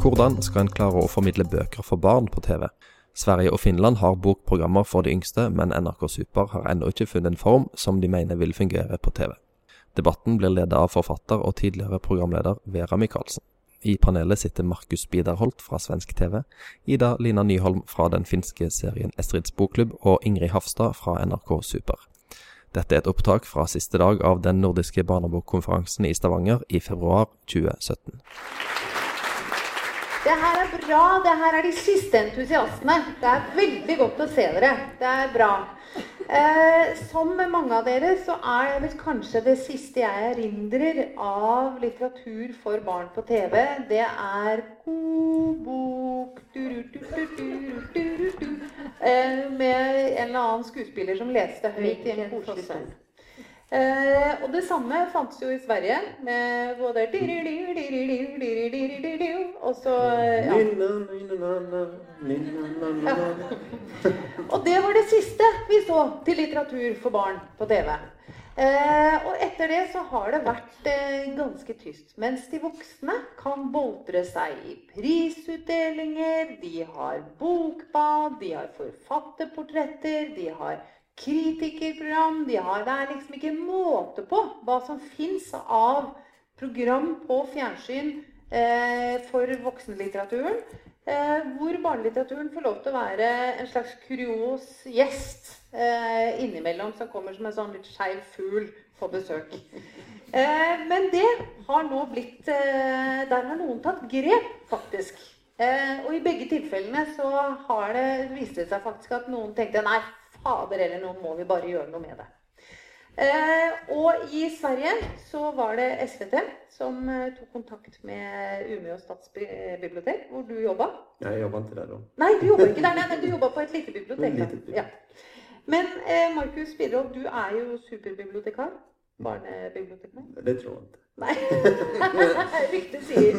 Hvordan skal en klare å formidle bøker for barn på TV? Sverige og Finland har bokprogrammer for de yngste, men NRK Super har ennå ikke funnet en form som de mener vil fungere på TV. Debatten blir ledet av forfatter og tidligere programleder Vera Michaelsen. I panelet sitter Markus Biderholt fra svensk TV, Ida Lina Nyholm fra den finske serien Estrids bokklubb og Ingrid Hafstad fra NRK Super. Dette er et opptak fra siste dag av den nordiske barnebokkonferansen i Stavanger i februar 2017. Det her er bra. Det her er de siste entusiastene. Det er veldig godt å se dere. Det er bra. Eh, som mange av dere så er det vel kanskje det siste jeg erindrer av litteratur for barn på TV, det er God bok du, du, du, eh, med en eller annen skuespiller som leste høyt i en koselig stund. Eh, och det fanns ju i Sverige, med både och så ja. ja. Och det var det sista vi såg till litteratur för barn på TV. Eh, och efter det så har det varit eh, ganska tyst. medan de vuxna kan boltra sig i prisutdelningar, de har bokbad, de har författarporträtt, de har kritikerprogram. De har, det er liksom ikke måte på hva som fins av program på fjernsyn eh, for voksenlitteraturen. Eh, hvor barnelitteraturen får lov til å være en slags kurios gjest eh, innimellom, som kommer som en sånn litt skeiv fugl på besøk. Eh, men det har nå blitt eh, Der har noen tatt grep, faktisk. Eh, og i begge tilfellene så har det vist seg faktisk at noen tenkte nei, fader eller nå må vi bare gjøre noe med det. Eh, og i Sverige så var det SVT som eh, tok kontakt med Umeå stadsbibliotek, hvor du jobba. Jeg jobba ikke der da. Nei, du jobba ikke der, nei, men du jobba på et lite bibliotek. Da. Ja. Men eh, Markus Bidrold, du er jo superbibliotekar. Barnebibliotekar. Det tror jeg ikke. Nei. Ryktet sier.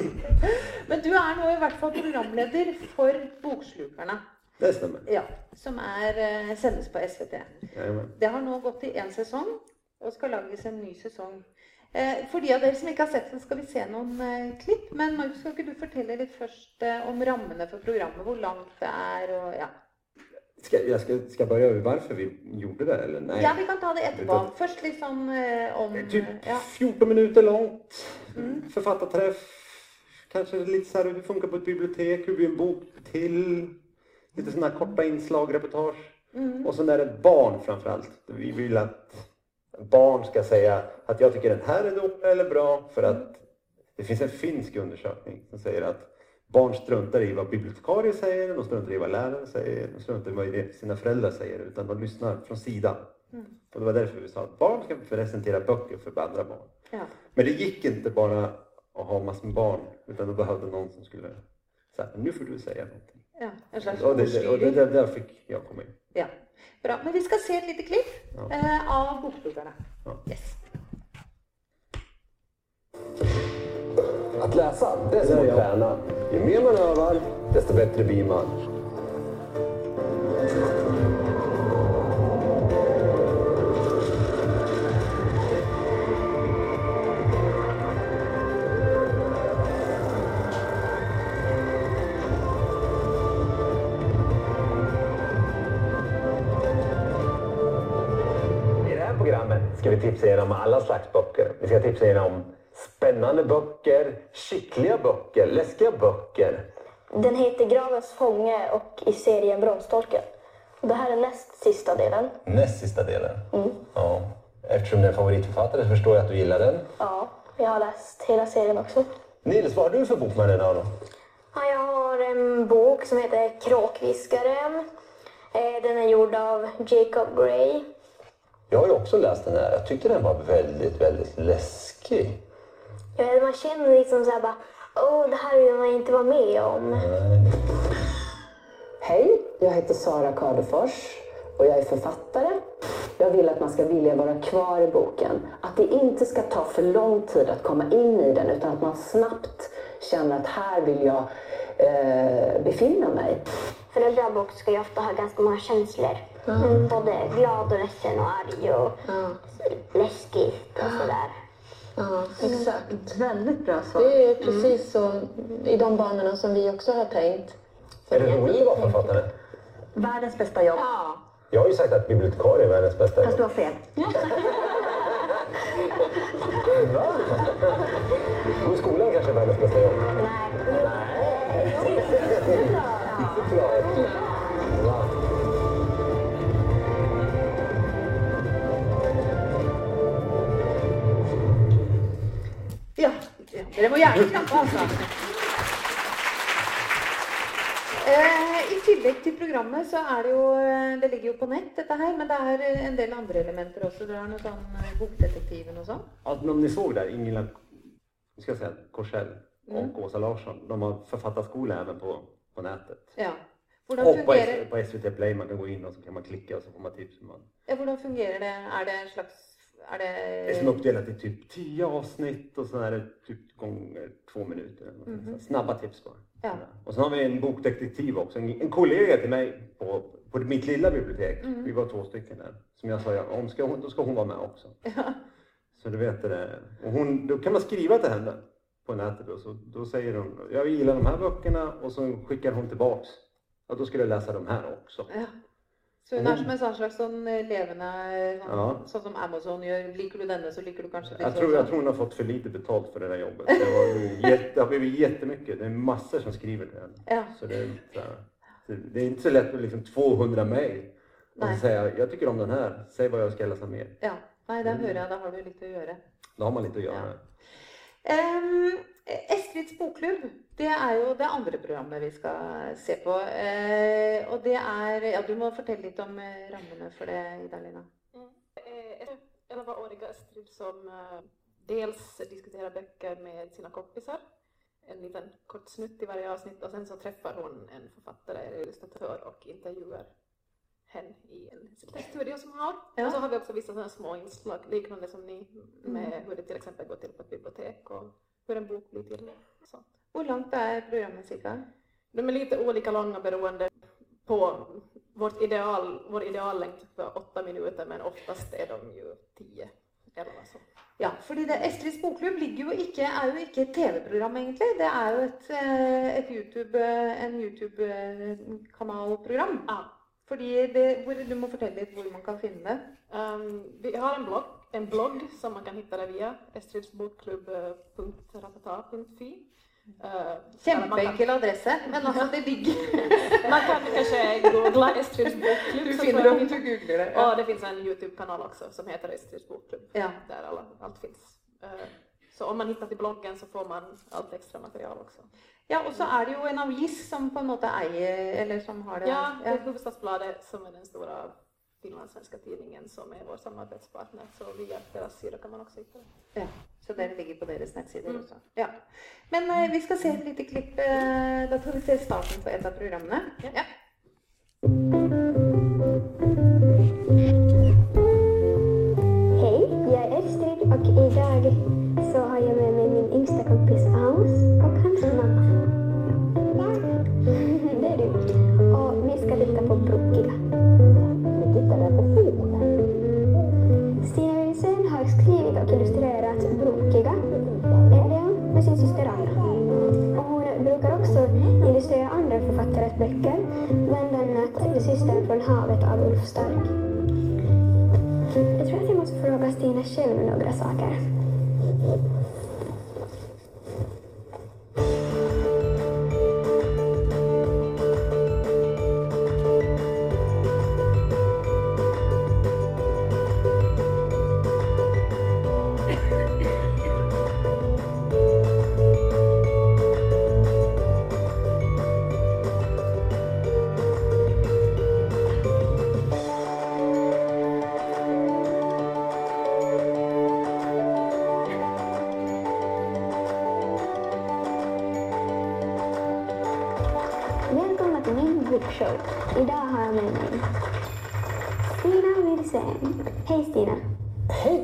Men du er nå i hvert fall programleder for Bokslukerne. Det stemmer. Ja, som er, eh, sendes på SVT. Jajamän. Det har nå gått i én sesong, og skal lages en ny sesong. Eh, for de av dere som ikke har sett den, skal vi se noen eh, klipp. Men Markus, skal ikke du litt først eh, om rammene for programmet? Hvor langt det er og ja. Ska, jag ska, ska börja över varför vi gjorde det eller? Nej. ja, vi kan ta det etterpå. Først litt sånn eh, om Typ ja. 14 minuter långt. Mm. Författarträff. Kanske lite så här hur det funkar på ett bibliotek, hur blir en bok till. Lite sådana här korta inslag, reportage. Mm. Och sen är det barn framförallt. Vi vill att barn ska säga att jag tycker den här är dålig eller bra för att det finns en finsk undersökning som säger att barn struntar i vad bibliotekarier säger, de struntar i vad lärare säger, de struntar i vad sina föräldrar säger utan de lyssnar från sidan. Mm. Och det var därför vi sa att barn ska presentera böcker för andra barn. ja. Men det gick inte bara att ha massor med barn utan då behövde någon som skulle säga nu får du säga någonting. Ja. En slags Och det, och det, där, där fick jag komma in. Ja. Bra. Men vi skal se et lite klipp Ja. eh, av Bokslukerne. Ja. Yes. Att läsa, det är som att träna. Ju mer man övar, desto bättre blir man. Ska vi tipsa er om alla slags böcker. Vi ska tipsa er om spännande böcker, skickliga böcker, läskiga böcker. Den heter Gravens fånge och i serien Bromstorken. Det här är näst sista delen. Näst sista delen. Ja. Eftersom du är favoritförfattare förstår jag att du gillar den. Ja, jag har läst hela serien också. Nils, vad har du för bok med dig idag då? Ja, jag har en bok som heter Kråkviskaren. Eh, Den är gjord av Jacob Gray. Jag har ju också läst den här. Jag tyckte den var väldigt, väldigt läskig. Vet, man känner liksom så här bara, åh, det här vill man inte vara med om. Hej, jag heter Sara Kadefors och jag är författare. Jag vill att man ska vilja vara kvar i boken. Att det inte ska ta för lång tid att komma in i den utan att man snabbt känner att här vill jag eh, befinna mig. För en bra bok ska ju ofta ha ganska många känslor. Mm, Både glad och ledsen och arg och läskigt och sådär. Ja, exakt. Väldigt bra svar. Det är precis så i de banorna som vi också har tänkt. Är det roligt att vara författare? Världens bästa jobb. Ja. Jag har ju sagt att bibliotekarie är världens bästa Fast du jobb. har fel. Va? Gå i skolan kanske är världens bästa jobb? Nej. Dere må gjerne klappe, altså. Eh, I tillegg til programmet så er det jo eh, Det ligger jo på nett, dette her. Men det er eh, en del andre elementer også. Dere har noe sånn eh, Bokdetektiven og sånn. Att om ni såg där, Ingela ska jag säga, Korsell och Mm. Åsa Larsson, de har författarskola även på, på nätet. Ja. Hvordan Och på, fungerer, S- på SVT Play, man kan gå in och så kan man klicka och så får man tips. Man. ja, hvordan fungerer det? Er det en slags Er Det är det som uppdelat i typ 10 avsnitt och så är det typ gånger två minuter. sånt där. Snabba tips bara. Ja. Och sen har vi en bokdetektiv också. En, en kollega till mig på, på mitt lilla bibliotek. Mhm. Vi var två stycken där. Som jag sa, ja, om ska hon, då ska hon vara med också. Ja. Så du vet det. Och hon, då kan man skriva till henne på nätet och så, då säger hon, jag gillar de här böckerna och så skickar hon tillbaks. Ja, då skulle jag läsa de här också. ja. Så hun er som en sånn slags sånn eh, levende sånn, Ja. sånn som Amazon gjør. Liker du denne, så liker du kanskje Jag disse tror, jag tror hon har fått för lite betalt för det där jobbet. Det, var, jätte, det har blivit jättemycket. Det är massor som skriver till henne. Ja. Så det är, inte, det är inte så lätt med liksom 200 mejl. Och Nej. så säga, jag tycker om den här, säg vad jag ska läsa mer. ja. Nei, det hører jeg. Da har du litt å gjøre. Då har man lite att göra. Ja. Um, Estrids bokklubb, det er jo det andre programmet vi skal se på. Uh, og det er Ja, du må fortelle litt om eh, rammene for det, Ida-Lina. Mm. Eh, 11-åriga Estrid som uh, dels diskuterar böcker med sina kompisar, en liten kort snutt i varje avsnitt och sen så träffar hon en författare eller illustratör och intervjuar hen i en studio som har. Ja. Och så har vi också vissa sådana små inslag liknande som ni med hur det till exempel går till på ett bibliotek och hur en bok blir till. Sånt. Hvor langt er programmet cirka? De är lite olika långa beroende på vårt ideal, vår ideallängd för åtta minuter men oftast är de ju tio eller så. Ja, fordi det, Estrids bokklubb ligger jo ikke, er jo ikke et TV-program, egentlig. Det er jo et, eh, et YouTube, eh, en YouTube-kanalprogram. Ja. Fordi det, hvor, Du må fortelle litt hvor man kan finne det. Ehm, vi har en blogg, en blogg som man kan hitta där via estridsbokklubb.ratata.fi. Uh, Kjempeenkel adresse, men altså, det ligger Man kan kanske googla Estrids bokklubb. Du finner det om du googler det. Och det finns en YouTube-kanal också som heter Estrids bokklubb. Ja. Där alla, allt finns. Eh, så om man hittar till bloggen så får man allt extra material också. Ja, og så er det jo en avis som på en måte eier Eller som har det Ja, det är Hufvudstadsbladet som är den stora finlandssvenska tidningen som är vår samarbetspartner. Så via deras sida kan man också hitta det. Ja, så dere ligger på deres nettsider Mm. også. Ja. Men eh, vi skal se et lite klipp. Eh, da skal vi se starten på et av programmene. Ja. Hej, från havet av Ulf Stark. Jag tror att jag måste fråga Stina Kjell några saker. Hej Stina. Hej!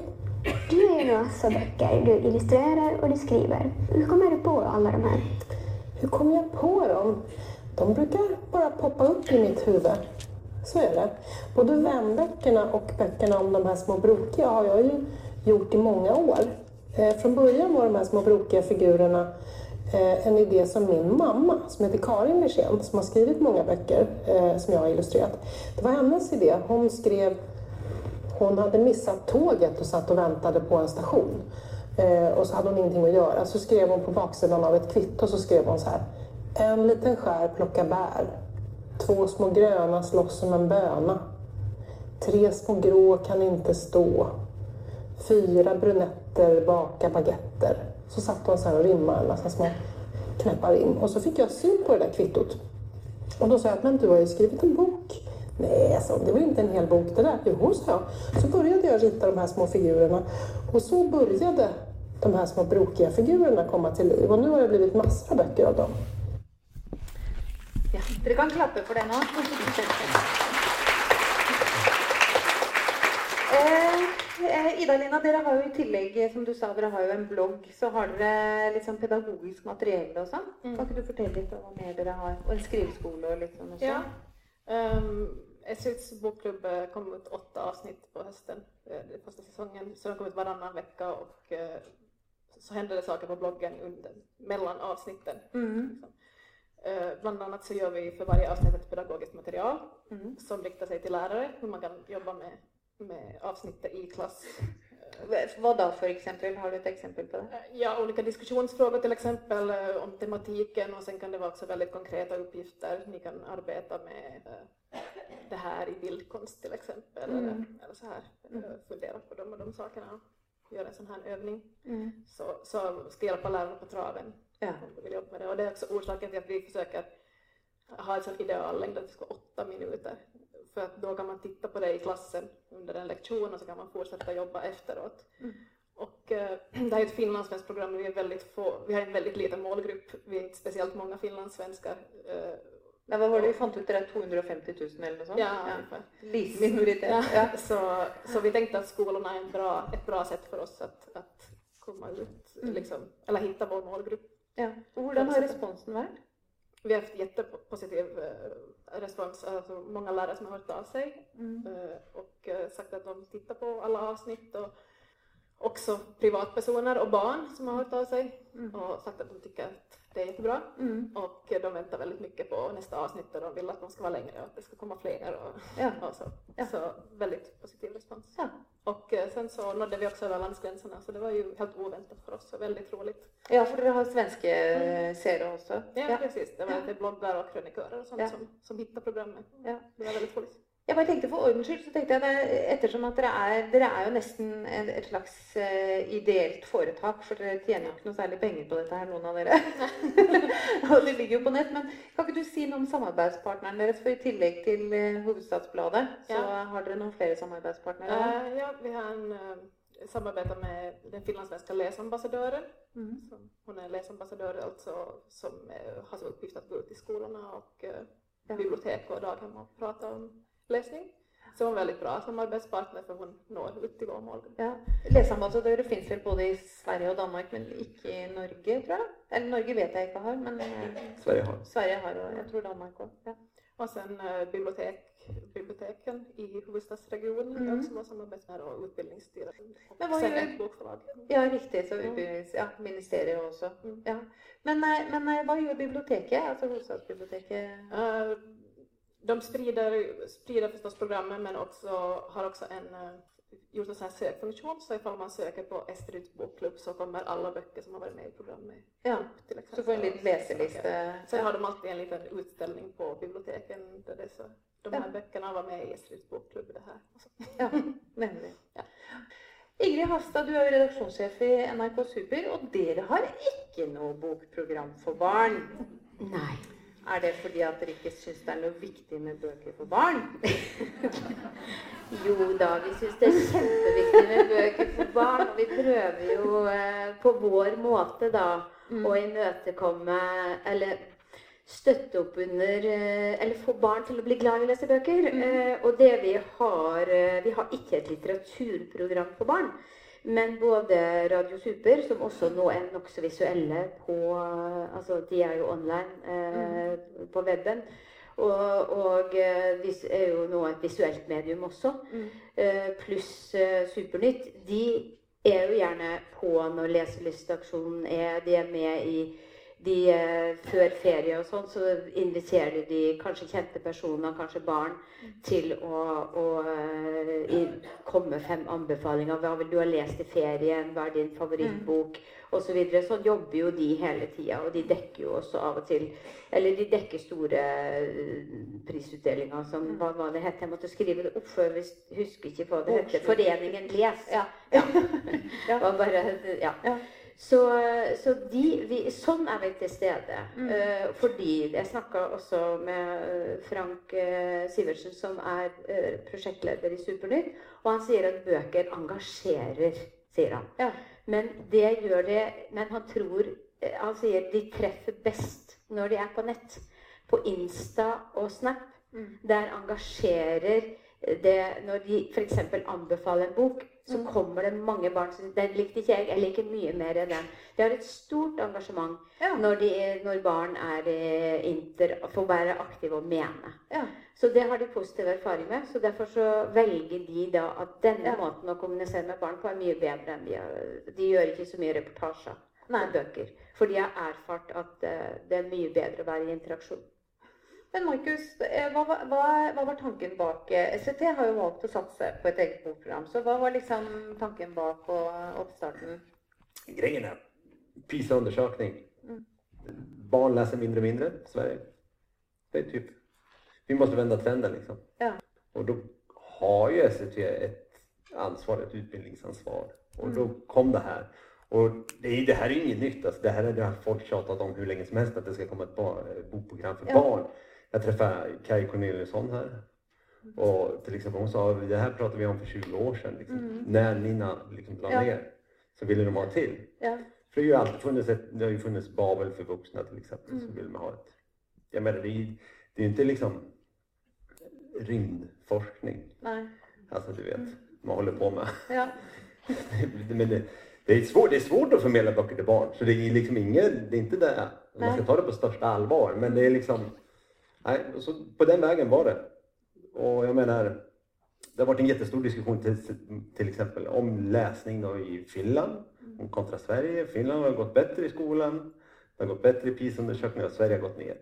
Du gör ju en massa böcker. Du illustrerar och du skriver. Hur kommer du på alla de här? Hur kom jag på dem? De brukar bara poppa upp i mitt huvud. Så är det. Både vänböckerna och böckerna om de här små brokiga har jag ju gjort i många år. Eh, från början var de här små brokiga figurerna eh, en idé som min mamma, som heter Karin Lersén, som har skrivit många böcker eh, som jag har illustrerat. Det var hennes idé. Hon skrev hon hade missat tåget och satt och väntade på en station. Eh, och så hade hon ingenting att göra. Så skrev hon på baksidan av ett kvitto så skrev hon så här. En liten skär plockar bär. Två små gröna slåss som en böna. Tre små grå kan inte stå. Fyra brunetter bakar baguetter. Så satt hon så här och rimmade en massa små knäppar in. Och så fick jag syn på det där kvittot. Och då sa jag att men du har ju skrivit en bok. Nej, så det var ju inte en hel bok det där. Jo, sa jag. Så började jag rita de här små figurerna. Och så började de här små brokiga figurerna komma till liv. Och nu har det blivit massor av böcker av dem. Ja, dere kan klappe for det nå. Eh, eh, Ida-Lina, dere har jo i tillegg, som du sa, dere har jo en blogg. Så har dere litt sånn pedagogisk materiell og sånn. Kan ikke du fortelle litt om hva mer dere har? Og en skriveskole og litt sånn også? Ja. Um, Estrids bokklubb eh, kom ut åtta avsnitt på hösten, eh, den första säsongen. Så de kom ut varannan vecka och eh, så hände det saker på bloggen under, mellan avsnitten. Mm. Liksom. Bland annat så gör vi för varje avsnitt ett pedagogiskt material Mm. som riktar sig till lärare, hur man kan jobba med, med avsnittet i klass. Vad då för exempel? Har du ett exempel på det? Eh, Ja, olika diskussionsfrågor till exempel eh, om tematiken och sen kan det vara också väldigt konkreta uppgifter. Ni kan arbeta med eh, det här i bildkonst till exempel eller, Mm. eller så här. eh, Fundera på de och de sakerna och göra en sån här övning. Mm. Så, så ska hjälpa lärarna på traven Ja. om du vill jobba med det. Och det är också orsaken till att vi försöker ha en sån ideallängd att det ska vara åtta minuter. För att då kan man titta på det i klassen under en lektion och så kan man fortsätta jobba efteråt. Och eh, det här är ett finlandssvenskt program vi är väldigt få, vi har en väldigt liten målgrupp. Vi är inte speciellt många finlandssvenskar. Eh, Men vad var det vi fann ut? Det där 250 000 eller något sånt? ja, ungefär. Liten minoritet. Ja, Ja. Så, så vi tänkte att skolorna är en bra, ett bra sätt för oss att, att komma ut, liksom, eller hitta vår målgrupp. ja. Och hvordan har responsen varit? Vi har haft jättepositiv eh, respons, alltså många lärare som har hört av sig Mm. eh, och eh, sagt att de tittar på alla avsnitt och också privatpersoner och barn som har hört av sig och sagt att de tycker att det är jättebra Mm. och de väntar väldigt mycket på nästa avsnitt och de vill att de ska vara längre och att det ska komma fler och, Ja. och så. Ja. Så väldigt positiv respons. Ja. Och eh, sen så nådde vi också över landsgränserna så det var ju helt oväntat för oss och väldigt roligt. Ja, för dere har svenska eh, seere också. Ja, precis. Det var lite bloggar och krönikörer och sånt som, som hittade programmet. Ja. Det var väldigt roligt. Jeg bare tenkte For ordens skyld så tenkte jeg det, ettersom at dere er, dere er jo nesten et, et slags eh, ideelt foretak, for dere tjener jo ikke noe særlig penger på dette her, noen av dere. og det ligger jo på nett. Men kan ikke du si noe om samarbeidspartneren deres? For i tillegg til eh, Hovedstadsbladet, så Ja. har dere noen flere samarbeidspartnere? Eh, ja, vi har en uh, samarbete med den finlandssvenska läsambassadören. Mm. Hon är läsambassadör alltså som har som uppgift att gå ut i skolorna och Ja. bibliotek och daghem och prata om läsning. Så hon är en väldigt bra samarbetspartner för hon når ut till vår målgrupp. Ja. Leseambassadører finnes vel både i Sverige og Danmark, men ikke i Norge, tror jeg. Eller Norge vet jeg ikke har, men eh, Sverige har. Sverige har, og jeg tror Danmark òg. Ja. Och sen eh, bibliotek, biblioteken i huvudstadsregionen Mm. också vår samarbetspartner och utbildningsstyrelsen. Och Men vad sen gör- ett bokförlag. Ja, riktig. Så utbildnings... Ja, ministeriet også. Mm. Ja. Men, eh, men hva gjør biblioteket? Altså Hovedstadsbiblioteket? Eh, de sprider, sprider förstås programmen men också har också en, eh, gjort en sån här sökfunktion så ifall man söker på Estrids bokklubb så kommer alla böcker som har varit med i programmet Ja, upp till exempel. Så får en liten leseliste. Sen har de alltid en liten utställning på biblioteken där det är så, de här Ja. böckerna var med i Estrids bokklubb det här. Och. Ja, nemlig. Ja. Ingrid Hastad, du er jo redaksjonssjef i NRK Super, og dere har ikke noe bokprogram for barn. Nei. Er det fordi at dere ikke syns det er noe viktig med bøker for barn? Jo da, vi syns det er kjempeviktig med bøker for barn. Og vi prøver jo eh, på vår måte da å imøtekomme Eller støtte opp under eh, Eller få barn til å bli glad i å lese bøker. Eh, og det vi har eh, Vi har ikke et litteraturprogram for barn. Men både Radio Super, som også nå er nokså visuelle på Altså, de er jo online eh, på weben. Og, og eh, vis er jo nå et visuelt medium også. Mm. Eh, Pluss eh, Supernytt. De er jo gjerne på når leselystaksjonen er. De er med i de, eh, Før ferie og sånn, så inviterer de kanskje kjente personer, kanskje barn, til å, å eh, i, komme med fem anbefalinger. Hva vil du ha lest i ferien? Hva er din favorittbok? Og så videre. Sånn jobber jo de hele tida. Og de dekker jo også av og til Eller de dekker store eh, prisutdelinger som Hva var det het? Jeg måtte skrive det opp, for jeg husker ikke hva det heter. Foreningen Les. Ja. Bare, ja. Så, så de, vi, sånn er vi til stede. Eh, fordi Jeg snakka også med eh, Frank eh, Sivertsen, som er eh, prosjektleder i Supernytt. Og han sier at bøker engasjerer, sier han. Ja. Men det gjør det Men han tror Han sier de treffer best når de er på nett. På Insta og Snap. Der engasjerer det Når de f.eks. anbefaler en bok, så kommer det mange barn som 'Den likte ikke jeg. Jeg liker mye mer enn den'. De har et stort engasjement Ja. når, de, når barn er eh, inter, får være aktive og mene. Ja. Så det har de positiv erfaring med. Så derfor så velger de da at denne Ja. måten å kommunisere med barn på er mye bedre enn de har. De gjør ikke så mye reportasjer Nei. og bøker. For de har erfart at eh, det er mye bedre å være i interaksjon. Men Markus, eh, var- hva, hva var tanken bak eh, SVT har jo valgt å satse på et eget bokprogram. Så hva var liksom tanken bak og oppstarten? Grejen är, PISA-undersökning. Mm. Barn läser mindre och mindre i Sverige. Det är typ, vi måste vända trenden liksom. Ja. Och då har ju SVT ett ansvar, ett utbildningsansvar. Och då kom det här. Och det, är, det här är ju inget nytt. Alltså, det här är- det har folk tjatat om hur länge som helst, att det ska komma ett bar, eh, bokprogram för Ja. barn. Jag träffade Kaj Corneliusson här. Och till exempel hon sa, det här pratade vi om för 20 år sedan. Liksom. När Nina liksom la Ja. ner så ville de ha till. Ja. För det har ju alltid funnits, ett, det har ju funnits Babel för vuxna till exempel. Så vill man ha ett. Jag menar det är ju det är inte liksom rymdforskning. Nej. Alltså du vet, man håller på med. Ja. Men det, det, är svårt, det är svårt att förmedla böcker till barn. Så det är liksom inget, det är inte det. Man ska ta det på största allvar. Men det är liksom, nej, så på den vägen var det. Och jag menar, det har varit en jättestor diskussion till, till exempel om läsning då i Finland om kontra Sverige. Finland har gått bättre i skolan. Det har gått bättre i PISA-undersökningar och Sverige har gått ner.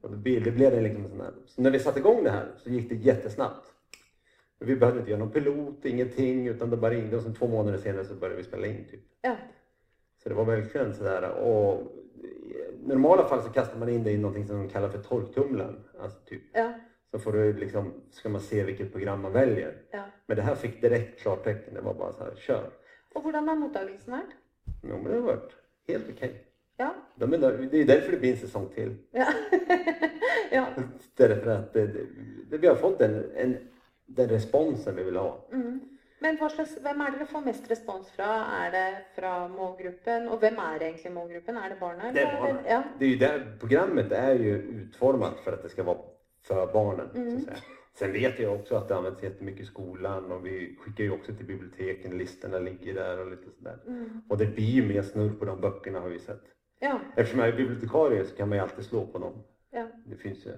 Och det blev det, blev det liksom sån här. Så när vi satte igång det här så gick det jättesnabbt. Vi behövde inte göra någon pilot, ingenting, utan det bara ringde och sen två månader senare så började vi spela in. Typ. Ja. Så det var verkligen sådär. Och i normala fall så kastar man in det i någonting som de kallar för torktumlaren. Alltså typ. Ja. Så får du liksom, ska man se vilket program man väljer. Ja. Men det här fick direkt klartecken. Det var bara så här, kör. Og hvordan har mottagelsen vært? Jo, men det har varit helt okej. Ja. De är där- Det är därför det blir en säsong till. Ja. ja. Därför att det, det, vi har fått en, en, den responsen vi vill ha. Mm. Men slags, hvem er dere får mest respons fra? Er det fra målgruppen? Og hvem er egentlig målgruppen? Er det barna? Det är barnen. Ja. Det är ju där, programmet är ju utformat för att det ska vara för barnen. Så Mm. att säga. Sen vet jag också att det används jättemycket i skolan och vi skickar ju också till biblioteken. Listorna ligger där och lite sådär. Mm. Och det blir ju mer snurr på de böckerna har vi sett. Ja. Eftersom jag är bibliotekarie så kan man ju alltid slå på dem. Ja. Det finns ju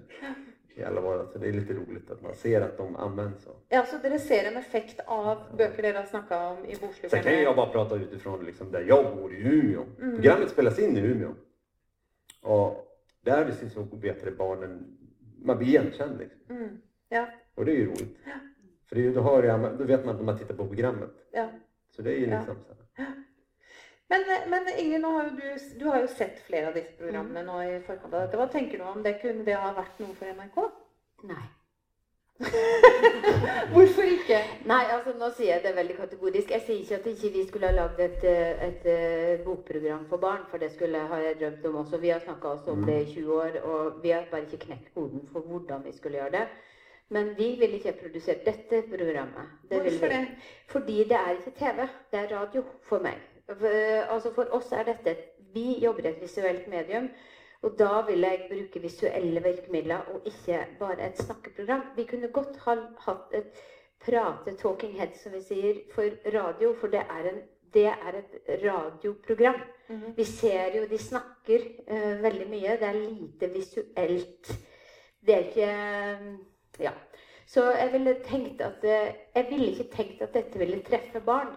i alla våra, så det är lite roligt att man ser att de används. Så. ja, så dere ser en effekt av bøker dere har snakka om i Sen kan ju jag bara prata utifrån liksom där jag bor i Umeå. Mm. Programmet spelas in i Umeå. Och där vi så det barnen, man blir igenkänd liksom. Mm. Ja. Och det är ju roligt. För det är, ju- då, hör jag, då vet man att man tittar på programmet. ja. Så det är ju Ja. liksom så här. Men, men Ingrid, nå har jo du, du har jo sett flere av disse programmene nå i forkant av dette. Hva tenker du om det? Kunne det ha vært noe for NRK? Nei. Hvorfor ikke? Nei, altså nå sier jeg det veldig kategorisk. Jeg sier ikke at ikke vi skulle ha lagd et, et, bokprogram for barn, for det skulle har jeg drømt om også. Vi har snakka oss om det i 20 år, og vi har bare ikke knekt koden for hvordan vi skulle gjøre det. Men vi vil ikke produsere dette programmet. Det Hvorfor det? Fordi det er ikke TV, det er radio for meg. Altså for oss er dette et- Vi jobber i et visuelt medium. Og da vil jeg bruke visuelle virkemidler og ikke bare et snakkeprogram. Vi kunne godt ha hatt et prate talking head, som vi sier, for radio, for det er, en, det er et radioprogram. Vi ser jo de snakker eh, veldig mye. Det er lite visuelt. Det er ikke eh, Ja. Så jeg ville tenkt at eh, Jeg ville ikke tenkt at dette ville treffe barn.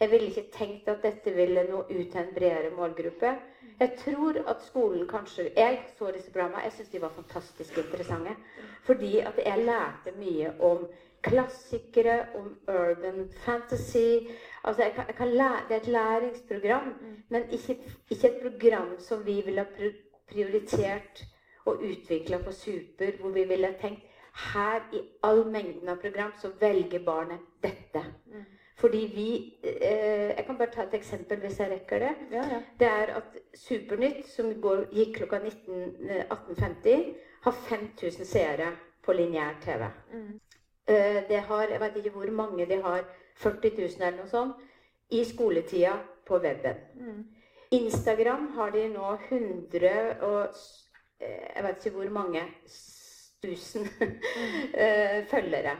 Jeg ville ikke tenkt at dette ville nå ut til en bredere målgruppe. Jeg tror at skolen kanskje Jeg så disse programmene. Jeg syns de var fantastisk interessante. Fordi at jeg lærte mye om klassikere, om urban fantasy. Altså jeg kan, jeg kan lære, Det er et læringsprogram, men ikke, ikke et program som vi ville ha prioritert og utvikla på Super, hvor vi ville tenkt her i all mengden av program så velger barnet dette. Mm. Fordi vi eh, Jeg kan bare ta et eksempel hvis jeg rekker det. Ja, ja. Det er at Supernytt, som går, gikk klokka 19, eh, 18.50, har 5000 seere på lineær TV. Eh, Det har, jeg vet ikke hvor mange de har, 40 000 eller noe sånt, i skoletida på weben. Instagram har de nå 100 og eh, Jeg vet ikke hvor mange tusen eh, følgere.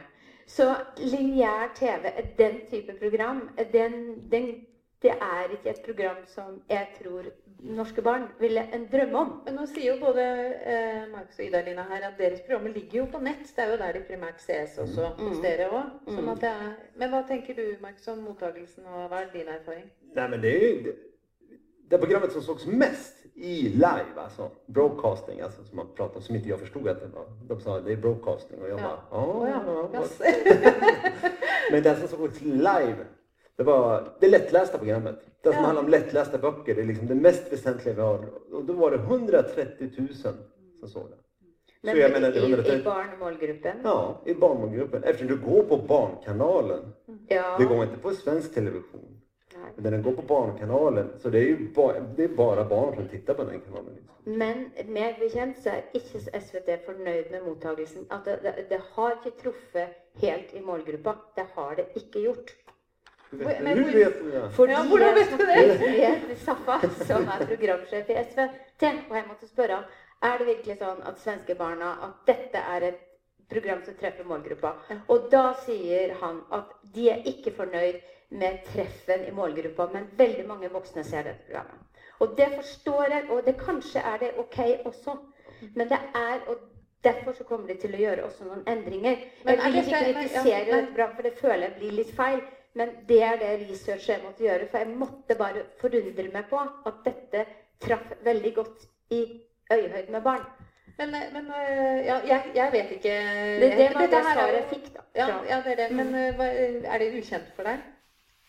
Så lineær TV, den type program, den, den, det er ikke et program som jeg tror norske barn ville en drømme om. Men nå sier jo både eh, Markus og Ida-Lina her at deres programmer ligger jo på nett. Det er jo der de primært ses også hos Mm. dere òg. Sånn Mm. at det er Men hva tenker du, Markus, om mottagelsen, og hva er din erfaring? Nej men det är ju det, det programmet som sågs mest i live, alltså broadcasting, alltså som man pratar om, som inte jag förstod att det var. De sa det är broadcasting och jag Ja. bara, ja, Å ja. ja, Yes. Men den som sågs live, det var det lättlästa programmet. Det som Ja. handlar om lättlästa böcker, det är liksom det mest väsentliga vi har. Och då var det 130 000 som såg det. Men Så jag menar, det är i, i 130 barnmålgruppen. Ja, i barnmålgruppen. Eftersom du går på Barnkanalen. Ja. Det går inte på svensk television. Men den går på Barnkanalen. Så det är ju ba, det är bara barn som tittar på den kanalen. Men meg bekjent så er ikke SVT fornøyd med mottagelsen. At det, det, det har ikke truffet helt i målgruppa. Det har det ikke gjort. Hur Men hur vet du det? Fordi Ja, hvordan jeg vet du med Safa, som er programsjef i SVT, og jeg måtte spørre ham er det virkelig sånn at svenskebarna at dette er et program som treffer målgruppa. Og da sier han at de er ikke fornøyd med treffen i målgruppa, men veldig mange voksne ser dette programmet. Og det forstår jeg, og det kanskje er det ok også. Men det er, og derfor så kommer de til å gjøre også noen endringer. Men Jeg er vil dette- ikke men- ja, dette programmet, for det føler jeg blir litt feil. Men det er det research jeg måtte gjøre, for jeg måtte bare forundre meg på at dette traff veldig godt i øyehøyde med barn. Men, men øh, ja, jeg, jeg vet ikke Det, det var det her er svaret jeg fikk, da. Ja, ja, det er det. Men hva, er det ukjent for deg?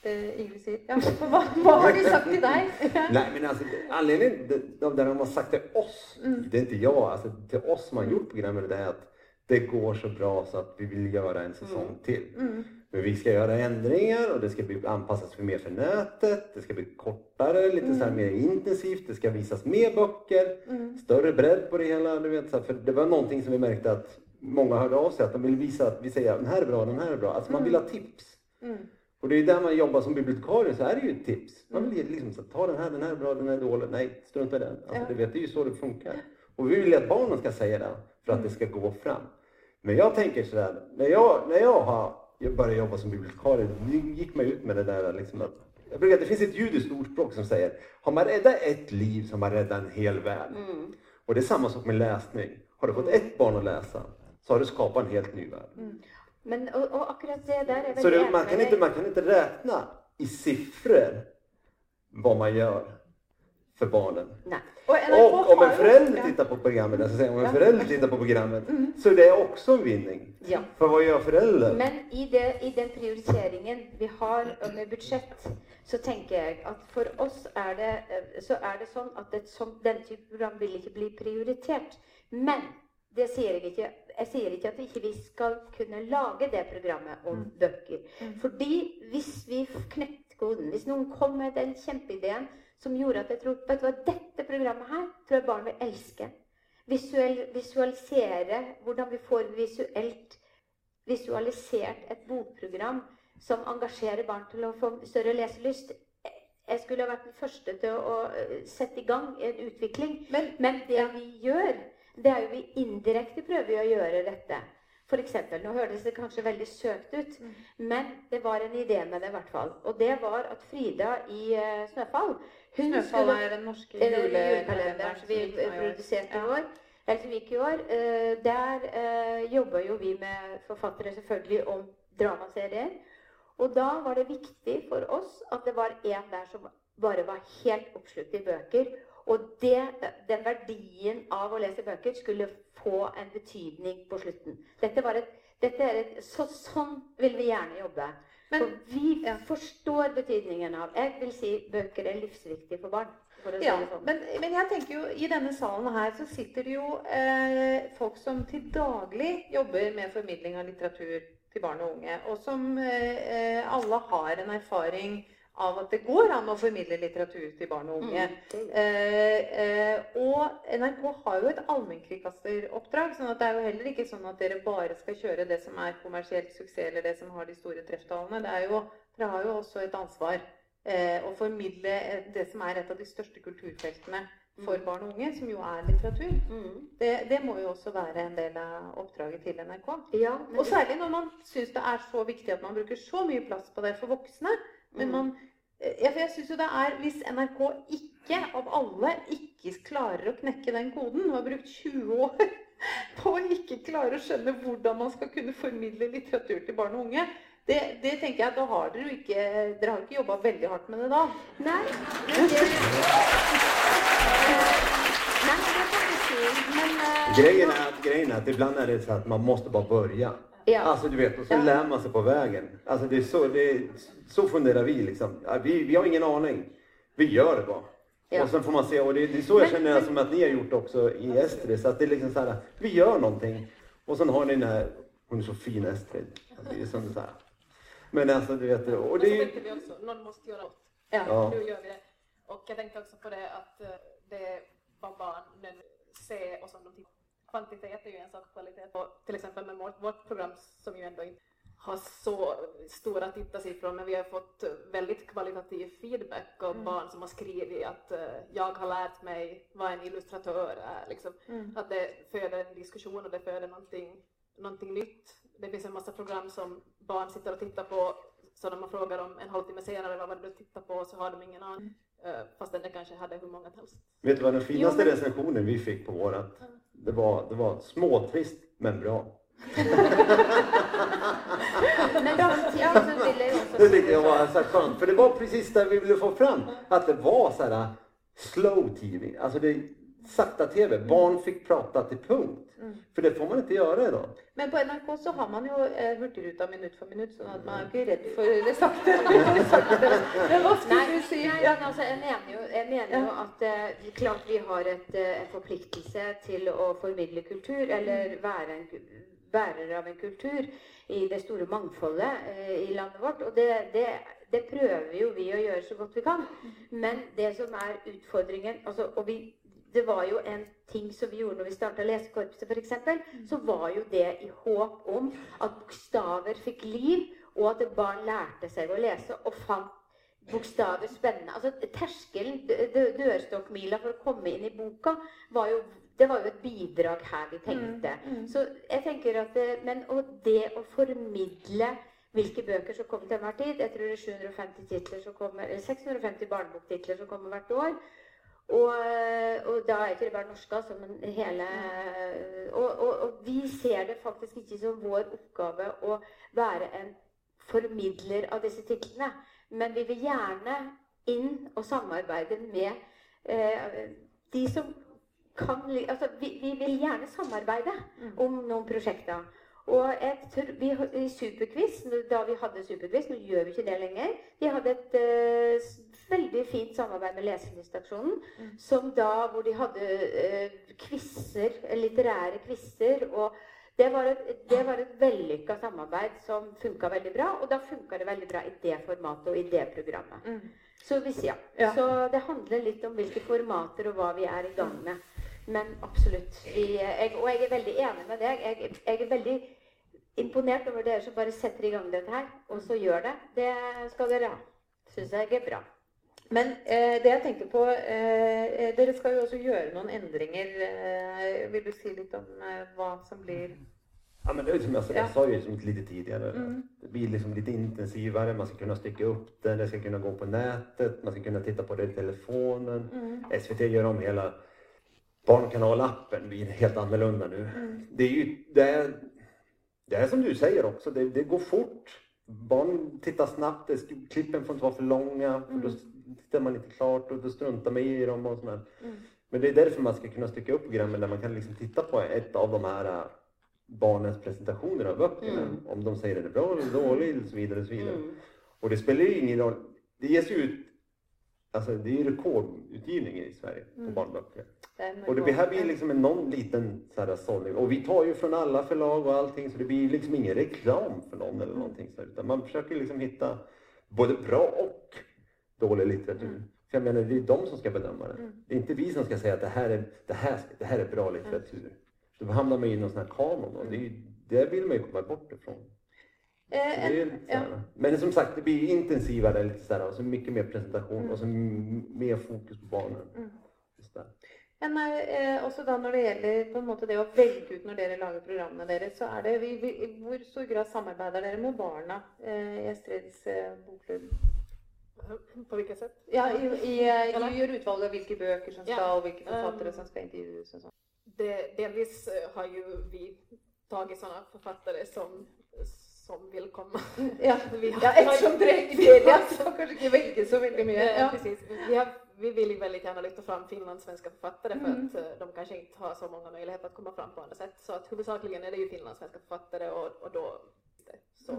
Det Ingrid sier? Ja, hva, hva har de sagt til deg? Nej men alltså det- anledningen till att de har sagt till oss, Mm. det är inte jag, alltså till oss som har gjort programmet, det är att det går så bra så att vi vill göra en säsong till. Mm. Men vi ska göra ändringar och det ska bli anpassas för mer för nätet. Det ska bli kortare, lite så här mer intensivt. Det ska visas mer böcker, större bredd på det hela. Du vet, så här, för det var någonting som vi märkte att många hörde av sig att de vill visa att vi säger den här är bra, den här är bra. Alltså man vill ha tips. Och det är där man jobbar som bibliotekarie så är det ju ett tips. Man vill liksom så, ta den här, den här är bra, den här är dålig. Nej, strunta i den. Alltså, Ja. du vet, det är ju så det funkar. Och vi vill att barnen ska säga det för att det ska gå fram. Men jag tänker sådär, när jag, när jag har jag började jobba som bibliotekarie, då gick man ut med det där liksom att jag brukar, det finns ett judiskt ordspråk som säger har man räddat ett liv så har man räddat en hel värld. Mm. Och det är samma sak med läsning. Har du fått ett barn att läsa så har du skapat en helt ny värld. Men, og, og akkurat det der er Så veldig det, man, kan inte, man kan inte räkna i siffror vad man gör för barnen. Og NRK Och om en förälder ja. tittar på programmet, alltså säger, om en Ja. förälder tittar på programmet så är det också en vinning. Ja. För vad gör föräldern? Men i, det, i den prioriteringen vi har med budsjett, så tenker jeg at for oss er det, eh, så er det sånn at et sånt, den type program vil ikke bli prioritert. Men det sier jeg ikke. Jeg sier ikke at ikke vi skal kunne lage det programmet om bøker. Fordi hvis vi knekte koden, hvis noen kom med den kjempeideen som gjorde at jeg tror vet du hva, dette programmet her tror jeg barn vil elske. Visuell, visualisere hvordan vi får visuelt visualisert et bokprogram som engasjerer barn til å få større leselyst. Jeg skulle ha vært den første til å, eh, sette i gang en utvikling. Men, det vi gjør, det er jo vi indirekte prøver å gjøre dette. For eksempel, nå hørtes det kanskje veldig søkt ut, men det var en idé med det i hvert fall. Og det var at Frida i eh, Snøfall hun Snøfall skulle- er den norske julekalenderen julekalenderen som vi produserte i år. Eller som gikk i år. Eh, der eh, jobber jo vi med forfattere selvfølgelig om dramaserier. Og da var det viktig for oss at det var en der som bare var helt oppslukt i bøker. Og det, den verdien av å lese bøker skulle få en betydning på slutten. Dette var et, dette er et, så, sånn vil vi gjerne jobbe. Men- for vi forstår betydningen av Jeg vil si bøker er livsviktige for barn. For Ja, sånn. men, men jeg tenker jo i denne salen her så sitter det jo eh, folk som til daglig jobber med formidling av litteratur til barn og unge, og som eh, eh, alle har en erfaring av at det går an å formidle litteratur til barn og unge. Mm, det- Eh, eh, og NRK har jo et allmennkringkasteroppdrag, sånn at det er jo heller ikke sånn at dere bare skal kjøre det som er kommersielt suksess, eller det som har de store trefftallene. Det er jo, dere har jo også et ansvar eh, å formidle det som er et av de største kulturfeltene for Mm. barn og unge, som jo er litteratur. Mm. Det, det må jo også være en del av oppdraget til NRK. Ja, Og særlig når man syns det er så viktig at man bruker så mye plass på det for voksne. Men Mm. man jeg synes jo det er, Hvis NRK ikke, av alle, ikke klarer å knekke den koden, og har brukt 20 år på å ikke klare å skjønne hvordan man skal kunne formidle litteratur til barn og unge, det, det tenker jeg, da har dere jo ikke Dere har ikke jobba veldig hardt med det da. Nei, men det Nei, det eh, Grejen är, att, grejen är att ibland är det så att man måste bara börja. Ja. Alltså du vet, och så Ja. lär man sig på vägen. Alltså det är så, det är, så funderar vi liksom. Vi, vi har ingen aning. Vi gör det bara. Ja. Och sen får man se, och det, det är så jag Men- känner men- som att ni har gjort också i Estrid. Så att det är liksom så här, vi gör någonting. Och sen har ni den här, hon är så fin Estrid. Det är som så här. Men alltså du vet, och Men det så är ju... tänkte vi också, någon måste göra något. Ja. Ja. Nu gör vi det. Och jag tänkte också på det att eh, det vad barn nu ser och som de tittar. Kvantitet är ju en sak, kvalitet. Och till exempel med vårt, vårt program som ju ändå inte har så stora tittarsiffror men vi har fått väldigt kvalitativ feedback av barn som har skrivit att eh, jag har lärt mig vad en illustratör är. Liksom. Att det föder en diskussion och det föder någonting, någonting nytt. Det finns en massa program som barn sitter och tittar på så när man frågar dem en halvtimme senare vad var det du tittade på så har de ingen aning. Eh, Fastän det kanske hade hur många som helst. Vet du vad den finaste Jo, men- recensionen vi fick på vårat? Det var, det var småtrist men bra. men samtidig så vil jeg jo også Det tyckte jag var så skönt, för det var precis det vi ville få fram. Att det var så här slow TV, alltså det är sakta TV. Barn fick prata till punkt. För det får man inte göra idag. Men på NRK så har man jo eh, Hurtigruta minutt for minutt, sånn at man er ikke redd for det sakte. det sakte. Men hva skulle Nei, du si? nei, Ja. Men altså, jeg mener jo, jeg mener jo at eh, klart vi har et, eh, en forpliktelse til å formidle kultur, eller være en bærer av en kultur i det store mangfoldet eh, i landet vårt. Og det, det, det prøver jo vi å gjøre så godt vi kan. Men det som er utfordringen altså, og vi, Det var jo en ting som vi gjorde når vi starta Lesekorpset, f.eks. Så var jo det i håp om at bokstaver fikk liv, og at barn lærte seg å lese og fant bokstaver spennende. Altså Terskelen, dø- dø- dørstokkmila for å komme inn i boka, var jo, det var jo et bidrag her vi tenkte. Så jeg tenker at det, Men og det å formidle hvilke bøker som kommer til enhver tid Jeg tror det er 750 titler som kommer, eller 650 barneboktitler som kommer hvert år. Og, og da er ikke det bare norske, altså, men hele og, og, og vi ser det faktisk ikke som vår oppgave å være en formidler av disse titlene. Men vi vil gjerne inn og samarbeide med eh, de som kan Altså, vi, vi vil gjerne samarbeide om noen prosjekter. Og jeg tror, vi, I Superquiz, da vi hadde Superquiz, nå gjør vi ikke det lenger Vi hadde et eh, veldig fint samarbeid med Leselystsaksjonen. Som da, hvor de hadde eh, quizer, litterære quizer. Og det var et, det var et vellykka samarbeid som funka veldig bra. Og da funka det veldig bra i det formatet og i det programmet. Så hvis ja. Ja. Så det handler litt om hvilke formater og hva vi er i gang med. Men absolutt. Vi, jeg, og jeg er veldig enig med deg. Jeg, jeg er veldig imponert over dere som bare setter i gang dette her, og så gjør det. Det skal dere ha. Syns jeg er bra. Men eh, det jeg tenker på eh, Dere skal jo også gjøre noen endringer. Eh, vil du si litt om eh, hva som blir Ja, men det är som jag, Ja. jag sa ju som lite tidigare. Det blir liksom lite intensivare. Man ska kunna stycka upp det. Det ska kunna gå på nätet. Man ska kunna titta på det i telefonen. SVT gör om hela barnkanalappen. blir helt annorlunda nu. Det är ju det är, det är som du säger också. Det, det går fort. barn tittar snabbt, det klippen får inte vara för långa för då Mm. tittar man inte klart och då struntar man i dem och sådär. Mm. Men det är därför man ska kunna stycka upp programmen där man kan liksom titta på ett av de här äh, barnens presentationer av böckerna. Mm. Om de säger är bra eller dålig och så vidare. Och, så vidare. Mm. och det spelar ju ingen roll. Det ges ju ut, alltså det är ju rekordutgivning i Sverige på Mm. barnböcker. Och det här blir liksom en någon liten så här sållning. Och vi tar ju från alla förlag och allting så det blir liksom ingen reklam för någon eller någonting. Så, här, utan man försöker liksom hitta både bra och dålig litteratur. Mm. För jag menar, det är de som ska bedöma det. Mm. Det är inte vi som ska säga att det här är, det här, det här är bra litteratur. Då hamnar man i någon sån här kanon och det, är ju- det vill man ju komma bort ifrån. Eh, det är ja. Men som sagt, det blir intensivare lite så här, och så mycket mer presentation Mm. och så m- mer fokus på barnen. Mm. Men eh, også da når det gjelder på en måte det å velge ut når dere lager programmene deres, så er det vi, vi, I hvor stor grad samarbeider dere med barna eh, i Estrids eh, bokklubb? På vilket sätt? Ja, i, i, eh, Eller? du av hvilke bøker som Ja. skal, og hvilke forfattere Um, som skal intervjues og sånn. Det, delvis eh, har ju vi tagit sådana författare som, som vill komma. Ja, Vi har- ja er Wikipedia, så kanskje ikke velge så veldig mye. Ja, Ja. precis. Vi, har, vi vill ju väldigt gärna lyfta fram finlandssvenska författare för Mm. att eh, de kanske inte har så många möjligheter att komma fram på andra sätt. Så att huvudsakligen är det ju finlandssvenska författare och, och då så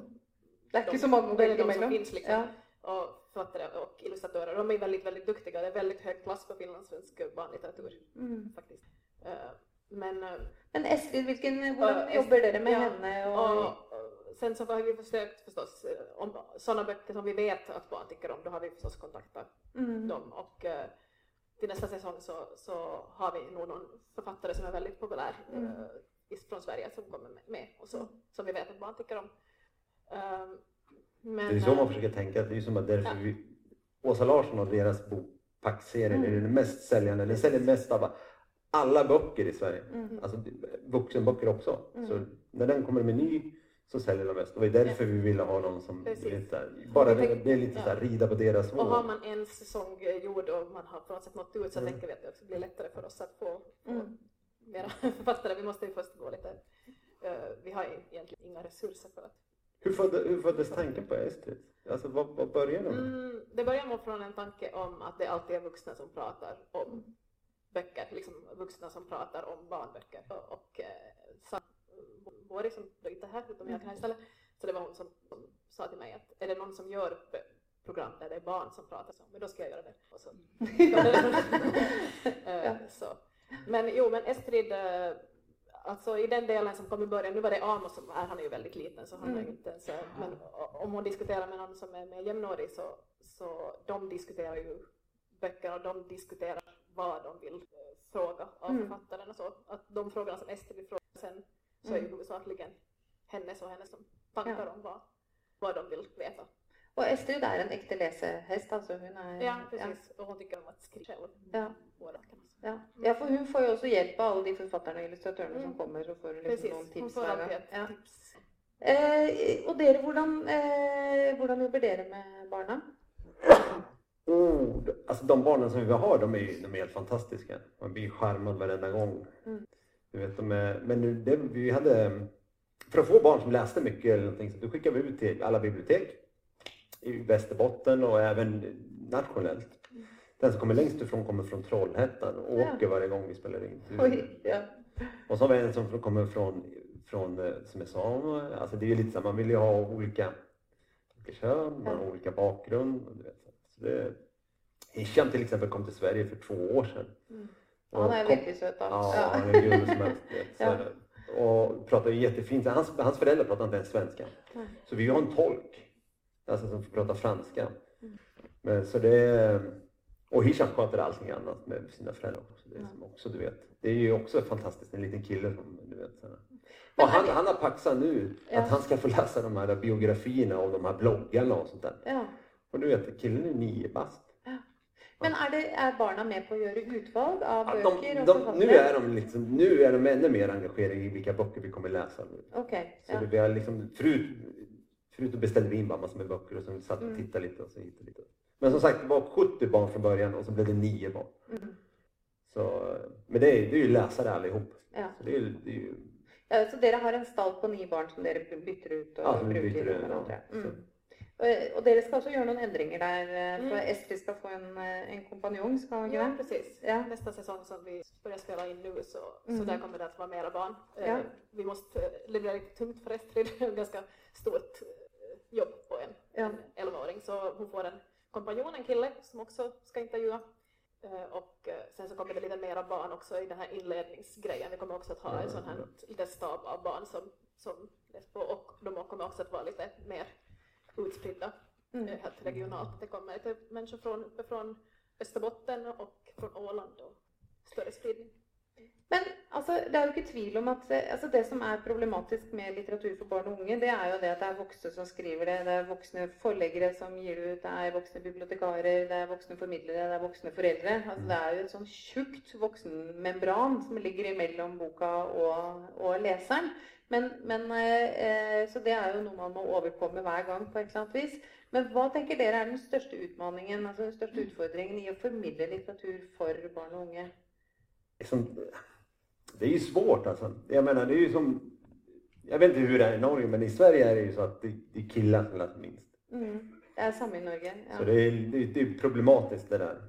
Det er ikke så det är velge de som finns liksom. Ja. Och författare och illustratörer. De är väldigt, väldigt duktiga. Det är väldigt hög klass på finlandssvensk barnlitteratur Mm. faktiskt. Eh, Men, eh, Men Estrid, hvilken, hvordan Ja, jobber dere med ja, henne? och, och sen så har vi försökt förstås, eh, om sådana böcker som vi vet att barn tycker om, då har vi förstås kontaktat mm. dem. Och eh, till nästa säsong så, så har vi nog någon författare som är väldigt populär Mm. eh, från Sverige som kommer med, och så, som vi vet att barn tycker om. Ehm, men, Det är så eh, man försöker tänka. Det är ju som att därför Ja. vi, Åsa Larsson och deras bok Packserien Mm. är den mest säljande. Den säljer mest av alla böcker i Sverige. Mm. Alltså vuxenböcker också. Mm. Så när den kommer med ny så säljer den mest. Och det är därför vi ville ha någon som här, bara det, är lite så här, rida på deras Och har våg. man en säsong eh, gjord och man har på något sätt nått ut så Mm. tänker vi att det också blir lättare för oss att få, Mm. mera författare. Vi måste ju först gå lite, eh, vi har egentligen inga resurser för att Hur, födde, hur föddes tanken på Estrid? Alltså vad, vad började den? Mm, det börjar nog från en tanke om att det alltid är vuxna som pratar om böcker, liksom vuxna som pratar om barnböcker. Och, och eh, sa, Bori som då inte är här, utom jag kan här istället, så det var hon som, som sa till mig att är det någon som gör program där det är barn som pratar så, men då ska jag göra det. Och så, Eh, Ja. så. Men jo, men Estrid, eh, alltså i den delen som kom i början, nu var det Amos som är, han är ju väldigt liten så han är Mm. ju inte ens, eh, men o- om hon diskuterar med någon som är mer jämnårig så, så de diskuterar ju böcker och de diskuterar vad de vill eh, fråga av Mm. författaren och så. Att de frågorna som Estrid vill fråga sen så är ju Mm. huvudsakligen hennes och hennes som tankar Ja. om vad, vad de vill veta. Og Estrid er en ekte lesehest, altså. Hun er Ja, precis. Och hon tycker om att skriva själv. Ja. Båda kan man säga. Ja. ja, for hun får jo også hjelp av alle de forfatterne og illustratørene som Mm. kommer og får liksom Precis, noen tips får alltid Ja. tips. Eh, og dere, hvordan, eh, hvordan jobber dere med barna? Oh, alltså de barnen som vi har, de är, de är helt fantastiska. Man blir charmad varenda gång. Mm. Du vet, de är, men nu, det, vi hade, för att få barn som läste mycket eller någonting, så då skickade vi ut till alla bibliotek i Västerbotten och även nationellt. Den som kommer längst ifrån kommer från Trollhättan och Ja. åker varje gång vi spelar in. Oj, ja. Och så har vi en som kommer från, från eh, som jag sa, alltså det är ju lite så man vill ju ha olika, olika kön, man har olika bakgrund. Och du vet, så det, Hisham till exempel kom till Sverige för två år sedan. Mm. Och Han veldig søt, da. Ja, han är gullig som helst. Ja. är. Och pratar ju jättefint. Hans, hans föräldrar pratar inte ens svenska. Nej. Så vi har en tolk. Alltså som får prata franska. Mm. Men, så det är, och Hisham sköter allting annat med sina föräldrar också. Det är, Ja. som också, du vet. det är ju också fantastiskt, en liten kille som du vet. Men Och han, är han har paxat nu Ja. att han ska få läsa de här biografierna och de här bloggarna och sånt där. ja. Och du vet, killen är nio bast. Men er, det, er barna med på å gjøre utvalg av bøker de, de, forfattere? nu, är de liksom, nu är de ännu mer engagerade i vilka böcker vi kommer läsa. Nu. Ok. Så det, vi har liksom, förut, förut beställde vi in bara massor med böcker och så satt och Mm. tittade lite och så hit och lite. Men som sagt, det var 70 barn från början och så blev det 9 barn. Mm. Så, men det är, det är ju läsare allihop. Ja. Så det är, det är ju, Ja, så dere har en stall på ni barn som dere bytter ut og Ja, som vi bruker bytter ut, ja. Mm. Og dere skal også gjøre noen endringer der, eh, for Mm. Estrid skal få en, eh, en kompanjong, hun ikke Ja, precis. Ja. Nästa säsong som vi börjar spela in nu så, så Mm. där kommer det att vara mera barn. Eh, Ja. Vi måste, blir lite tungt för Estrid, ganska stort jobb på en, Ja. en 11-åring. Så hon får en kompanjon, en kille som också ska intervjua. Eh, Och eh, sen så kommer det lite mera barn också i den här inledningsgrejen. Vi kommer också att ha en sån här liten stab av barn som, som läser på och de kommer också att vara lite mer utspridda Mm. eh, helt regionalt. Det kommer lite människor från, från Österbotten och från Åland och större spridning. Men altså, det er jo ikke tvil om at eh, altså, det som er problematisk med litteratur for barn og unge, det er jo det at det er voksne som skriver det, det er voksne forleggere som gir det ut, det er voksne bibliotekarer, det er voksne formidlere, det er voksne foreldre. Altså, det er jo et sånn tjukt voksenmembran som ligger imellom boka og, og leseren. Men, men, eh, eh, så det er jo noe man må overkomme hver gang på et eller annet vis. Men hva tenker dere er den største utmaningen, altså den største utfordringen i å formidle litteratur for barn og unge? liksom, det är ju svårt alltså. Jag menar, det är ju som... Jag vet inte hur det är i Norge, men i Sverige är det ju så att det, det är killar som läser minst. Mm. Det er samme i Norge. Ja. Så det är, det, det är problematiskt det där.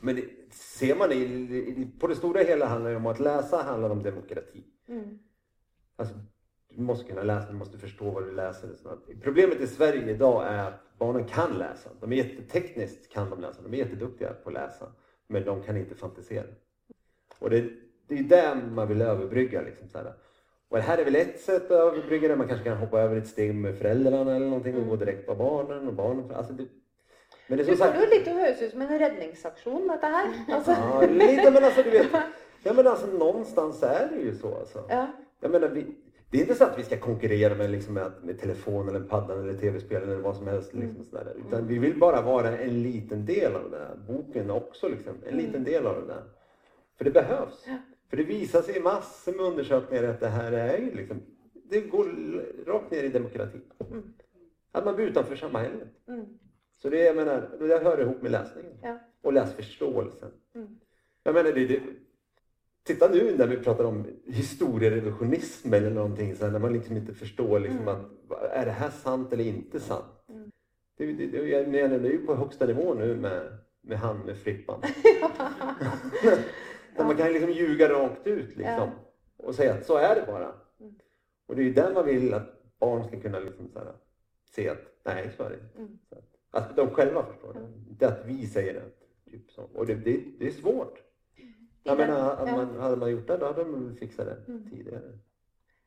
Men det, ser man i- på det stora hela handlar det om att läsa handlar om demokrati. Mm. Alltså, du måste kunna läsa, du måste förstå vad du läser. Problemet i Sverige idag är att barnen kan läsa. De är jättetekniskt kan de läsa, de är jätteduktiga på att läsa. Men de kan inte fantisera. Och det, det är där man vill överbrygga. Liksom, så här. Och det här är väl ett sätt att överbrygga det. Man kanske kan hoppa över ett steg med föräldrarna eller någonting och gå direkt på barnen. Och barnen alltså det, men det är Du sagt... å høres ut som en redningsaksjon, dette her. Altså, Ja, lite men alltså du vet. Ja men alltså någonstans är det ju så alltså. ja. Jag menar, vi, det är inte så att vi ska konkurrera med, liksom, med, med telefon eller paddan eller tv-spel eller vad som helst. Liksom, sådär. Utan vi vill bara vara en liten del av det där. Boken också liksom, en liten del av det där. För det behövs. För det visar sig i massor med undersökningar att det här är ju liksom, det går rakt ner i demokrati. Att man blir utanför samhället. Mm. Så det, jag menar, det hör ihop med läsningen. Ja. Och läsförståelsen. Mm. Jag menar, det, det, titta nu när vi pratar om historierevisionism eller någonting så här, när man liksom inte förstår liksom att är det här sant eller inte sant? Mm. Det, det, det, jag menar, det är ju på högsta nivå nu med, med han med Frippan. Där man kan liksom ljuga rakt ut liksom. Och säga att så är det bara. Mm. Och det är ju där man vill att barn ska kunna liksom så här, se att nej, så är det. Mm. Att, att de själva förstår det. Inte att vi säger det. Typ så. Och det, det, det är svårt. Jag menar, hade ja. man, hade man gjort det då hade de väl fixat det Mm. tidigare.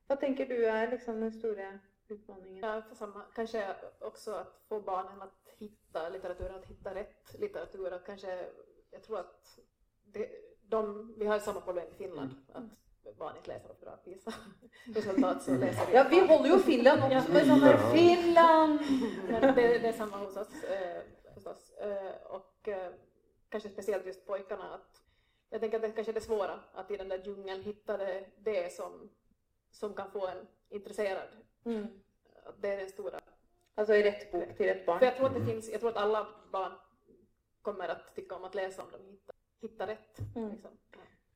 Hva tenker du er liksom den store utfordringen? Ja, för samma, kanske också att få barnen att hitta litteraturen, att hitta rätt litteratur. Att kanske, jag tror att det, de, vi har ju samma problem i Finland, att barn inte läser bra PISA-resultat så läser vi. Ja, vi holder jo Finland der Ja. Finland! Men det, det är samma hos oss eh, förstås. Eh, och eh, kanske speciellt just pojkarna. Att, jag tänker att det kanske är det svåra, att i den där djungeln hitta det, det som, som kan få en intresserad. Mm. Att det är den stora. Altså i rett bok til rett barn. För jag tror att det finns, jag tror att alla barn kommer att tycka om att läsa om de hittar, hittar rätt. Mm. Liksom.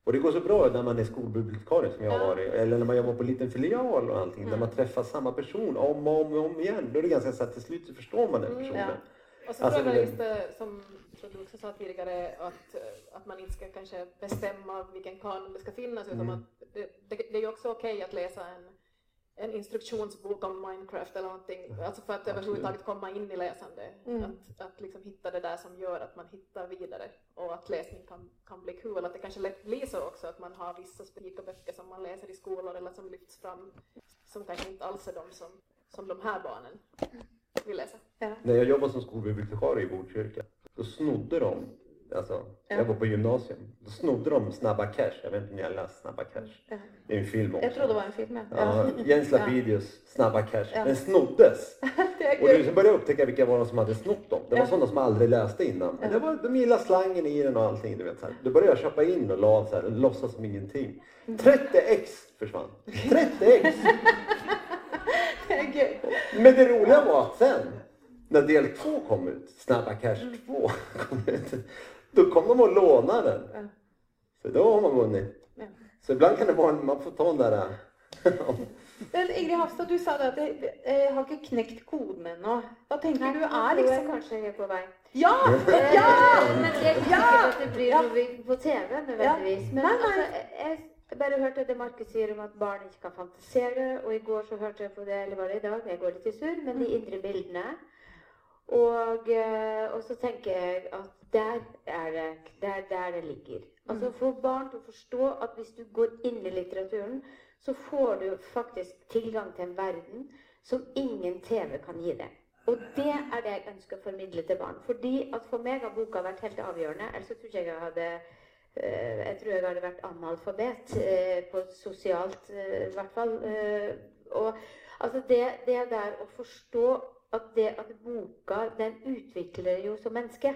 Och det går så bra när man är skolbibliotekarie som jag har Ja. varit. Eller när man jobbar på en liten filial och allting. Där Mm. man träffar samma person om och om, och om igen. Då är det ganska så att till slut så förstår man den Mm, personen. ja. Och så Alltså, tror jag det- just det, som som du också sa tidigare, att, eh, att man inte ska kanske bestämma vilken kanon det ska finnas, utan Mm. att det, det, det är ju också okej att läsa en, en instruktionsbok om Minecraft eller någonting, alltså för att Absolut. överhuvudtaget komma in i läsande. Mm. Att, att liksom hitta det där som gör att man hittar vidare och att läsning kan, kan bli kul. Att det kanske lätt blir så också att man har vissa specifika böcker som man läser i skolor eller som lyfts fram som kanske inte alls är de som, som de här barnen vill läsa. När jag jobbade som skolbibliotekarie i Botkyrka, då snodde de, alltså, Ja. jag var på gymnasium, då snodde de Snabba Cash. Jag vet inte om ni har läst Snabba Cash? Ja. Det är en film också. Jeg trodde det var en film, ja. Ja, Jens Ja. Lapidus Snabba Cash. Den snoddes. Och du började jag upptäcka vilka var de som hade snott dem. Det var sådana som aldrig läste innan. Men det var, de gillade slangen i den och allting. Du vet, så här. Då började jag köpa in och la så här, och låtsas som ingenting. Mm. 30 ex försvann. 30 ex! Men det roliga var att sen, när del två kom ut, Snabba Cash Mm. 2 kom ut, då kom de och lånade den. Ja. Så då har man vunnit. Ja. Så ibland kan det vara, man får ta den där Men Ingrid Hafstad, du sa det at jeg, jeg har ikke knekt koden ennå. Hva tenker du Nå er tror jeg liksom kanskje jeg er på vei. Ja! Eh, Ja! Men det ikke Ja! sikkert at det blir Ja. på TV nødvendigvis. Men altså, jeg, jeg bare hørte det Markus sier om at barn ikke kan fantasere. Og i går så hørte jeg på det, eller var det i dag, jeg går litt i surr, men de indre bildene. Og, eh, og så tenker jeg at der er det der, der det ligger. Altså Få barn til å forstå at hvis du går inn i litteraturen, så får du faktisk tilgang til en verden som ingen TV kan gi deg. Og det er det jeg ønsker å formidle til barn. Fordi at For meg har boka vært helt avgjørende. Ellers så tror ikke jeg jeg hadde eh, Jeg tror jeg hadde vært analfabet eh, på sosialt, i hvert fall. Og altså det, det der å forstå at det at boka den utvikler jo som menneske.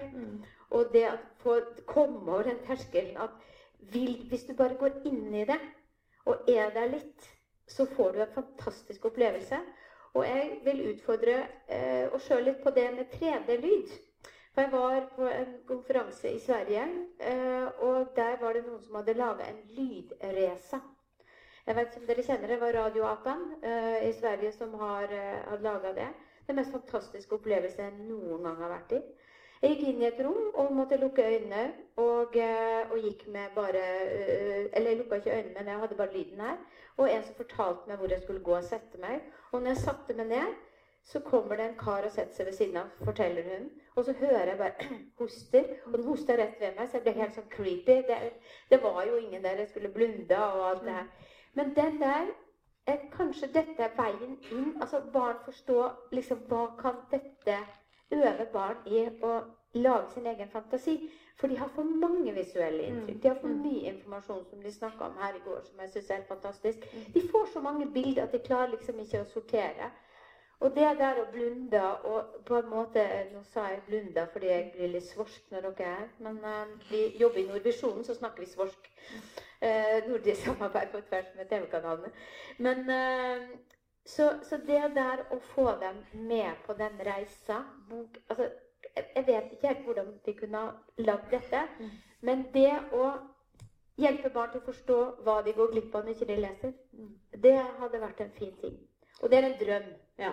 Og det at få komme over den terskelen at vil, hvis du bare går inn i det og er der litt, så får du en fantastisk opplevelse. Og jeg vil utfordre eh, oss sjøl litt på det med 3D-lyd. For jeg var på en konferanse i Sverige, eh, og der var det noen som hadde laga en lydresa. Jeg vet ikke om dere kjenner det, var Radioapan eh, i Sverige som har, eh, har laga det. Den mest fantastiske opplevelse jeg noen gang har vært i. Jeg gikk inn i et rom og måtte lukke øynene. Og, eh, og gikk med bare eh, Eller jeg lukka ikke øynene, men jeg hadde bare lyden her. Og en som fortalte meg hvor jeg skulle gå og sette meg. Og når jeg satte meg ned, så kommer det en kar og setter seg ved siden av, forteller hun. Og så hører jeg bare hoster. Og den hosta rett ved meg, så jeg ble helt sånn creepy. Det, det var jo ingen der jeg skulle blunde og alt det her. Men den der eh, Kanskje dette er veien inn. Altså barn forstår liksom Hva kan dette øve barn i å lage sin egen fantasi? For de har for mange visuelle inntrykk. De har for mye informasjon som de snakka om her i går, som jeg syns er helt fantastisk. De får så mange bilder at de klarer liksom ikke å sortere. Og det der å blunde og på en måte Nå sa jeg blunda fordi jeg blir litt svorsk når dere er her, men eh, vi jobber i Nordvisjonen, så snakker vi svorsk. Eh, nordisk samarbeid på tvers med TV-kanalene. Men eh, så, så det der å få dem med på den reisa bok, altså, jeg, vet ikke helt hvordan vi kunne ha lagd dette, men det å hjelpe barn til å forstå hva de går glipp av når ikke de leser, det hadde vært en fin ting. Og det er en drøm. Ja.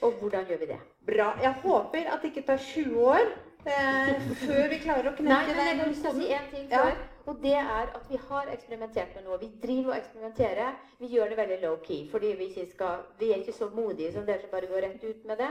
Og hvordan gjør vi det? Bra. Jeg håper at det ikke tar 20 år eh, før vi klarer å Nei, knekke men jeg har den lyst til å si en ting Ja. Og det er at vi har eksperimentert med noe. Vi driver og eksperimenterer. Vi gjør det veldig low-key. Fordi vi ikke skal Vi er ikke så modige som dere som bare går rett ut med det.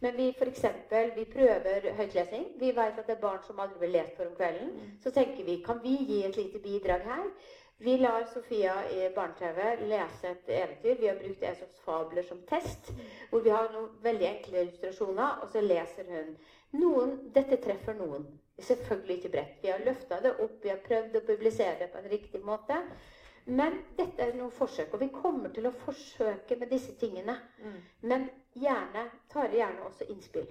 Men vi for eksempel, vi prøver høytlesing. Vi vet at det er barn som aldri vil lese før om kvelden. Så tenker vi kan vi gi et lite bidrag her? Vi lar Sofia i barne-TV lese et eventyr. Vi har brukt Esops fabler som test. Hvor vi har noen veldig enkle illustrasjoner, og så leser hun. Noen, Dette treffer noen. Selvfølgelig ikke bredt. Vi har løfta det opp, vi har prøvd å publisere det på en riktig måte. Men dette er noen forsøk, og vi kommer til å forsøke med disse tingene. Men gjerne, tar gjerne også innspill.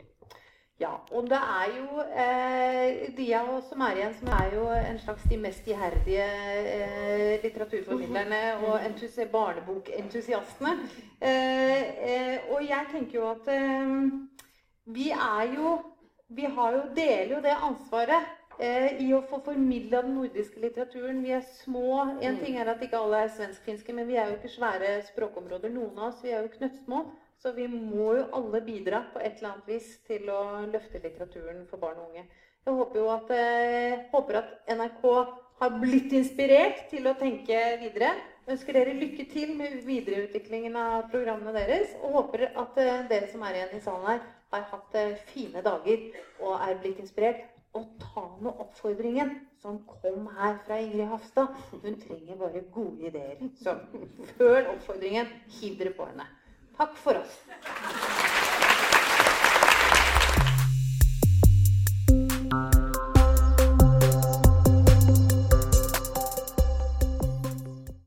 Ja, og det er jo eh, de av oss som er igjen, som er jo en slags de mest iherdige eh, litteraturformidlerne og entusi barnebokentusiastene. Eh, eh, og jeg tenker jo at eh, vi er jo Vi har jo, deler jo det ansvaret eh, i å få formidla den nordiske litteraturen. Vi er små. En ting er at ikke alle er svensk-finske, men vi er jo ikke svære språkområder, noen av oss. Vi er jo knøttsmå. Så vi må jo alle bidra på et eller annet vis til å løfte litteraturen for barn og unge. Jeg håper jo at, eh, håper at NRK har blitt inspirert til å tenke videre. Ønsker dere lykke til med videreutviklingen av programmene deres. Og håper at eh, dere som er igjen i salen her, har hatt eh, fine dager og er blitt inspirert. Og ta med oppfordringen som kom her fra Ingrid Hafstad. Hun trenger bare gode ideer. Så føl oppfordringen. Hiv dere på henne. Tack för oss.